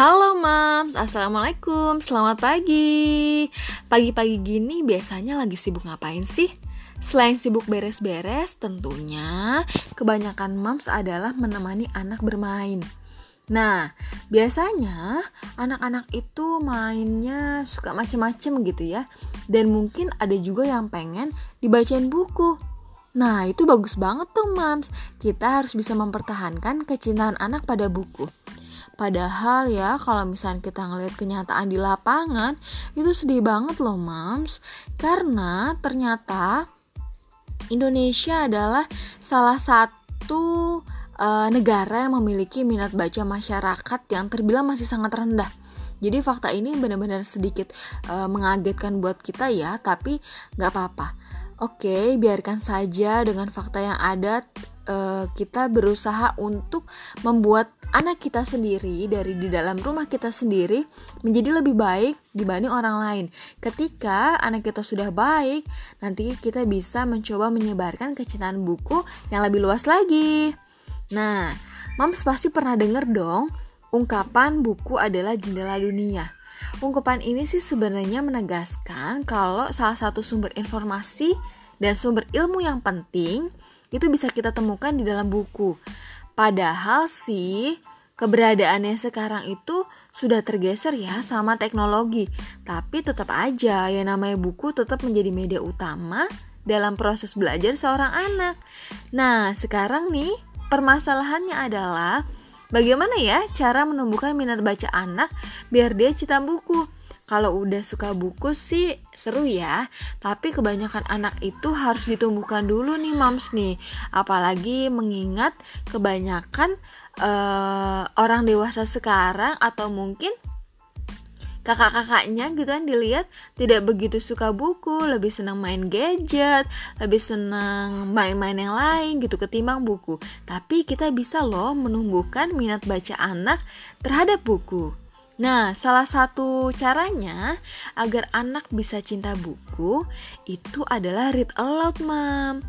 Halo Mams, Assalamualaikum, selamat pagi Pagi-pagi gini biasanya lagi sibuk ngapain sih? Selain sibuk beres-beres, tentunya kebanyakan Mams adalah menemani anak bermain Nah, biasanya anak-anak itu mainnya suka macem-macem gitu ya Dan mungkin ada juga yang pengen dibacain buku Nah, itu bagus banget tuh, Mams. Kita harus bisa mempertahankan kecintaan anak pada buku. Padahal ya kalau misalnya kita ngelihat kenyataan di lapangan itu sedih banget loh mams karena ternyata Indonesia adalah salah satu uh, negara yang memiliki minat baca masyarakat yang terbilang masih sangat rendah. Jadi fakta ini benar-benar sedikit uh, mengagetkan buat kita ya, tapi nggak apa-apa. Oke, biarkan saja dengan fakta yang ada uh, kita berusaha untuk membuat anak kita sendiri dari di dalam rumah kita sendiri menjadi lebih baik dibanding orang lain. Ketika anak kita sudah baik, nanti kita bisa mencoba menyebarkan kecintaan buku yang lebih luas lagi. Nah, Mams pasti pernah denger dong ungkapan buku adalah jendela dunia. Ungkapan ini sih sebenarnya menegaskan kalau salah satu sumber informasi dan sumber ilmu yang penting itu bisa kita temukan di dalam buku. Padahal sih keberadaannya sekarang itu sudah tergeser ya sama teknologi. Tapi tetap aja ya namanya buku tetap menjadi media utama dalam proses belajar seorang anak. Nah, sekarang nih permasalahannya adalah bagaimana ya cara menumbuhkan minat baca anak biar dia cinta buku. Kalau udah suka buku sih seru ya, tapi kebanyakan anak itu harus ditumbuhkan dulu nih mams nih. Apalagi mengingat kebanyakan uh, orang dewasa sekarang atau mungkin kakak-kakaknya gitu kan dilihat tidak begitu suka buku, lebih senang main gadget, lebih senang main-main yang lain gitu ketimbang buku. Tapi kita bisa loh menumbuhkan minat baca anak terhadap buku. Nah, salah satu caranya agar anak bisa cinta buku itu adalah read aloud, Mam.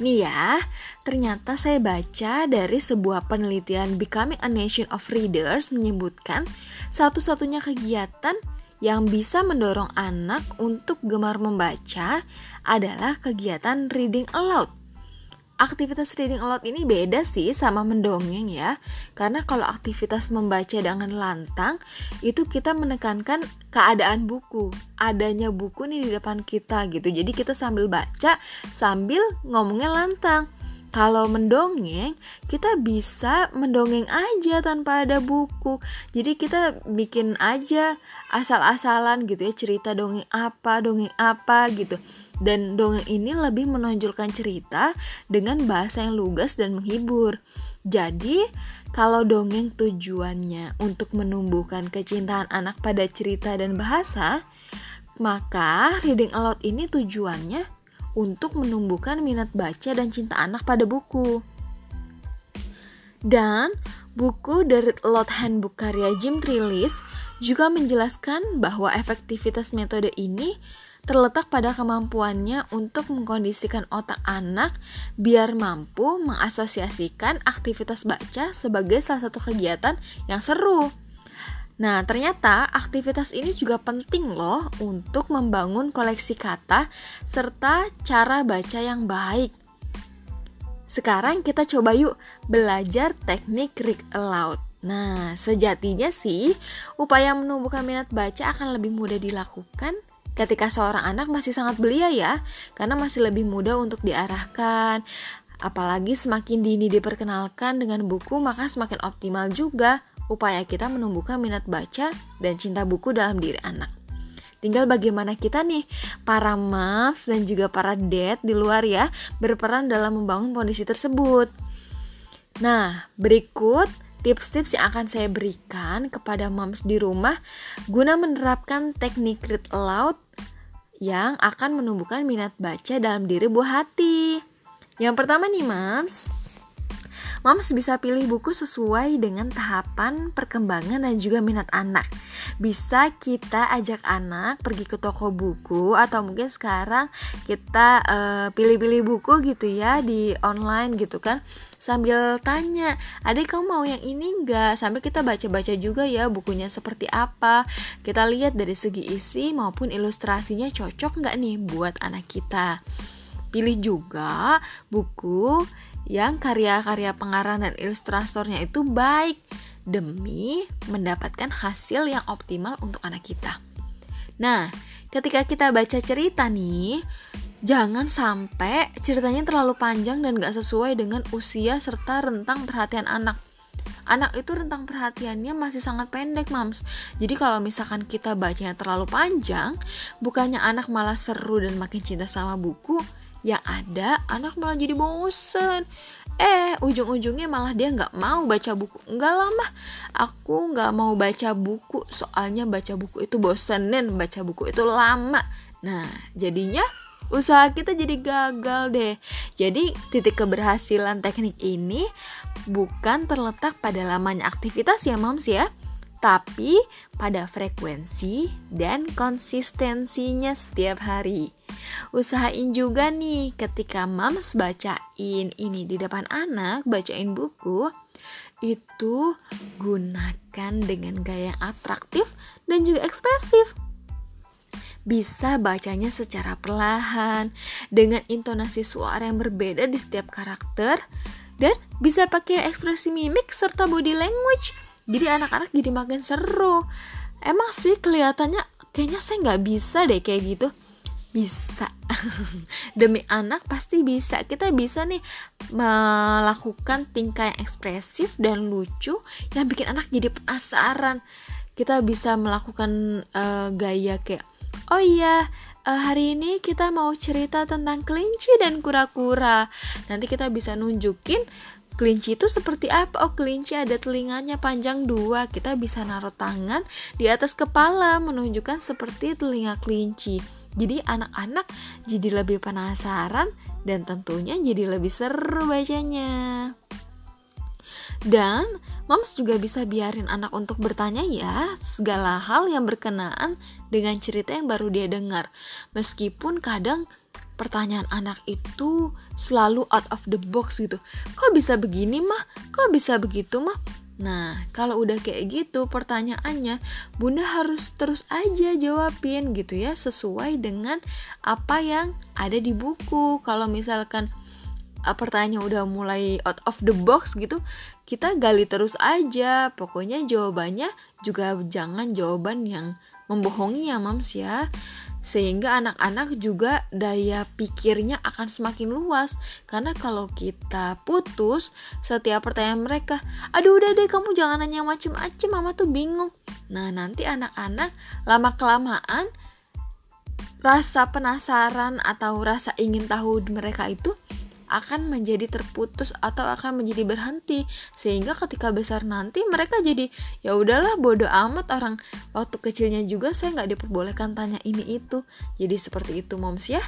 Nih ya, ternyata saya baca dari sebuah penelitian Becoming a Nation of Readers menyebutkan satu-satunya kegiatan yang bisa mendorong anak untuk gemar membaca adalah kegiatan reading aloud aktivitas reading aloud ini beda sih sama mendongeng ya. Karena kalau aktivitas membaca dengan lantang itu kita menekankan keadaan buku, adanya buku nih di depan kita gitu. Jadi kita sambil baca sambil ngomongnya lantang. Kalau mendongeng, kita bisa mendongeng aja tanpa ada buku. Jadi kita bikin aja asal-asalan gitu ya cerita dongeng apa, dongeng apa gitu. Dan dongeng ini lebih menonjolkan cerita dengan bahasa yang lugas dan menghibur. Jadi, kalau dongeng tujuannya untuk menumbuhkan kecintaan anak pada cerita dan bahasa, maka reading aloud ini tujuannya untuk menumbuhkan minat baca dan cinta anak pada buku. Dan buku Read Aloud Handbook karya Jim Trillis juga menjelaskan bahwa efektivitas metode ini terletak pada kemampuannya untuk mengkondisikan otak anak biar mampu mengasosiasikan aktivitas baca sebagai salah satu kegiatan yang seru. Nah, ternyata aktivitas ini juga penting loh untuk membangun koleksi kata serta cara baca yang baik. Sekarang kita coba yuk belajar teknik read aloud. Nah, sejatinya sih, upaya menumbuhkan minat baca akan lebih mudah dilakukan ketika seorang anak masih sangat belia ya, karena masih lebih mudah untuk diarahkan. Apalagi semakin dini diperkenalkan dengan buku, maka semakin optimal juga upaya kita menumbuhkan minat baca dan cinta buku dalam diri anak. Tinggal bagaimana kita nih, para moms dan juga para dad di luar ya, berperan dalam membangun kondisi tersebut. Nah, berikut tips-tips yang akan saya berikan kepada moms di rumah guna menerapkan teknik read aloud yang akan menumbuhkan minat baca dalam diri buah hati. Yang pertama nih, moms, Moms bisa pilih buku sesuai dengan tahapan perkembangan dan juga minat anak. Bisa kita ajak anak pergi ke toko buku atau mungkin sekarang kita uh, pilih-pilih buku gitu ya di online gitu kan. Sambil tanya adik kamu mau yang ini enggak sambil kita baca-baca juga ya bukunya seperti apa. Kita lihat dari segi isi maupun ilustrasinya cocok nggak nih buat anak kita. Pilih juga buku yang karya-karya pengarang dan ilustratornya itu baik demi mendapatkan hasil yang optimal untuk anak kita. Nah, ketika kita baca cerita nih, Jangan sampai ceritanya terlalu panjang dan gak sesuai dengan usia serta rentang perhatian anak. Anak itu rentang perhatiannya masih sangat pendek, mams. Jadi kalau misalkan kita bacanya terlalu panjang, bukannya anak malah seru dan makin cinta sama buku, ya ada anak malah jadi bosen. Eh, ujung-ujungnya malah dia nggak mau baca buku. Enggak lama, aku nggak mau baca buku. Soalnya baca buku itu bosenin, baca buku itu lama. Nah, jadinya usaha kita jadi gagal deh. Jadi titik keberhasilan teknik ini bukan terletak pada lamanya aktivitas ya moms ya, tapi pada frekuensi dan konsistensinya setiap hari. Usahain juga nih ketika moms bacain ini di depan anak, bacain buku, itu gunakan dengan gaya atraktif dan juga ekspresif. Bisa bacanya secara perlahan dengan intonasi suara yang berbeda di setiap karakter dan bisa pakai ekspresi mimik serta body language. Jadi anak-anak jadi makin seru. Emang sih kelihatannya kayaknya saya nggak bisa deh kayak gitu bisa demi anak pasti bisa kita bisa nih melakukan tingkah yang ekspresif dan lucu yang bikin anak jadi penasaran kita bisa melakukan uh, gaya kayak Oh iya, uh, hari ini kita mau cerita tentang kelinci dan kura-kura. Nanti kita bisa nunjukin kelinci itu seperti apa. Oh, kelinci ada telinganya panjang dua. Kita bisa naruh tangan di atas kepala menunjukkan seperti telinga kelinci. Jadi anak-anak jadi lebih penasaran dan tentunya jadi lebih seru bacanya. Dan moms juga bisa biarin anak untuk bertanya ya segala hal yang berkenaan dengan cerita yang baru dia dengar. Meskipun kadang pertanyaan anak itu selalu out of the box gitu. Kok bisa begini mah? Kok bisa begitu mah? Nah, kalau udah kayak gitu pertanyaannya, Bunda harus terus aja jawabin gitu ya, sesuai dengan apa yang ada di buku. Kalau misalkan uh, pertanyaannya udah mulai out of the box gitu kita gali terus aja pokoknya jawabannya juga jangan jawaban yang membohongi ya mams ya sehingga anak-anak juga daya pikirnya akan semakin luas. Karena kalau kita putus setiap pertanyaan mereka aduh udah deh kamu jangan nanya macem-macem mama tuh bingung. Nah nanti anak-anak lama kelamaan rasa penasaran atau rasa ingin tahu mereka itu akan menjadi terputus atau akan menjadi berhenti. Sehingga ketika besar nanti mereka jadi ya udahlah bodoh amat orang. Waktu kecilnya juga saya nggak diperbolehkan tanya ini itu. Jadi seperti itu moms ya.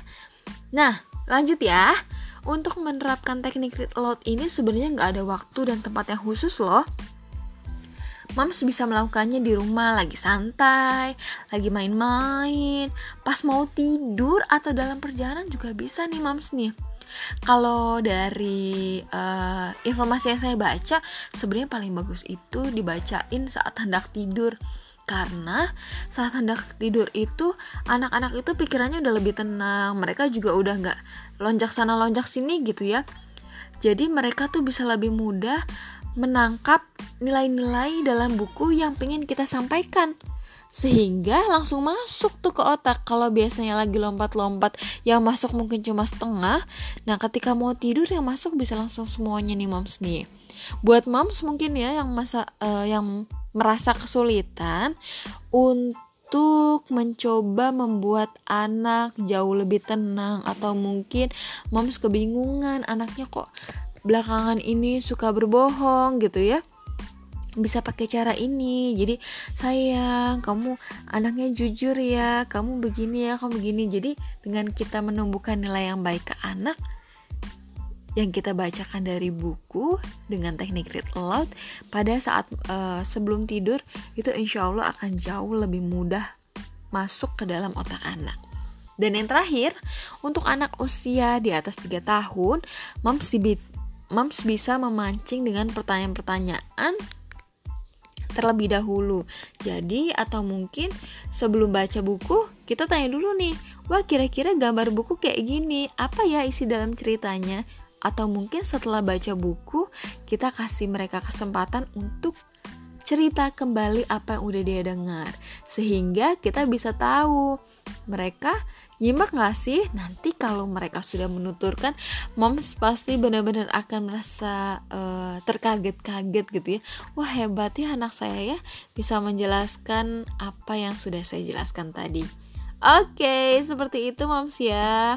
Nah lanjut ya. Untuk menerapkan teknik read aloud ini sebenarnya nggak ada waktu dan tempat yang khusus loh. Moms bisa melakukannya di rumah lagi santai, lagi main-main, pas mau tidur atau dalam perjalanan juga bisa nih moms nih. Kalau dari uh, informasi yang saya baca, sebenarnya paling bagus itu dibacain saat hendak tidur. Karena saat hendak tidur itu anak-anak itu pikirannya udah lebih tenang, mereka juga udah nggak lonjak sana lonjak sini gitu ya. Jadi mereka tuh bisa lebih mudah menangkap nilai-nilai dalam buku yang pengen kita sampaikan sehingga langsung masuk tuh ke otak. Kalau biasanya lagi lompat-lompat yang masuk mungkin cuma setengah. Nah ketika mau tidur yang masuk bisa langsung semuanya nih moms nih. Buat moms mungkin ya yang masa uh, yang merasa kesulitan untuk mencoba membuat anak jauh lebih tenang. Atau mungkin moms kebingungan anaknya kok belakangan ini suka berbohong gitu ya bisa pakai cara ini jadi sayang kamu anaknya jujur ya kamu begini ya kamu begini jadi dengan kita menumbuhkan nilai yang baik ke anak yang kita bacakan dari buku dengan teknik read aloud pada saat uh, sebelum tidur itu insya Allah akan jauh lebih mudah masuk ke dalam otak anak. Dan yang terakhir, untuk anak usia di atas 3 tahun, moms, moms bisa memancing dengan pertanyaan-pertanyaan terlebih dahulu. Jadi atau mungkin sebelum baca buku kita tanya dulu nih, wah kira-kira gambar buku kayak gini, apa ya isi dalam ceritanya? Atau mungkin setelah baca buku kita kasih mereka kesempatan untuk cerita kembali apa yang udah dia dengar sehingga kita bisa tahu mereka Nyimak gak sih? Nanti kalau mereka sudah menuturkan, moms pasti benar-benar akan merasa uh, terkaget-kaget gitu ya. Wah hebat ya anak saya ya, bisa menjelaskan apa yang sudah saya jelaskan tadi. Oke, okay, seperti itu moms ya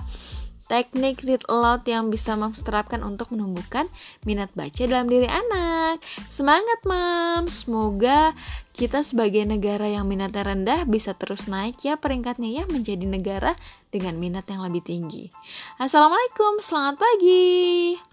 teknik read aloud yang bisa moms terapkan untuk menumbuhkan minat baca dalam diri anak. Semangat moms, semoga kita sebagai negara yang minatnya rendah bisa terus naik ya peringkatnya ya menjadi negara dengan minat yang lebih tinggi. Assalamualaikum, selamat pagi.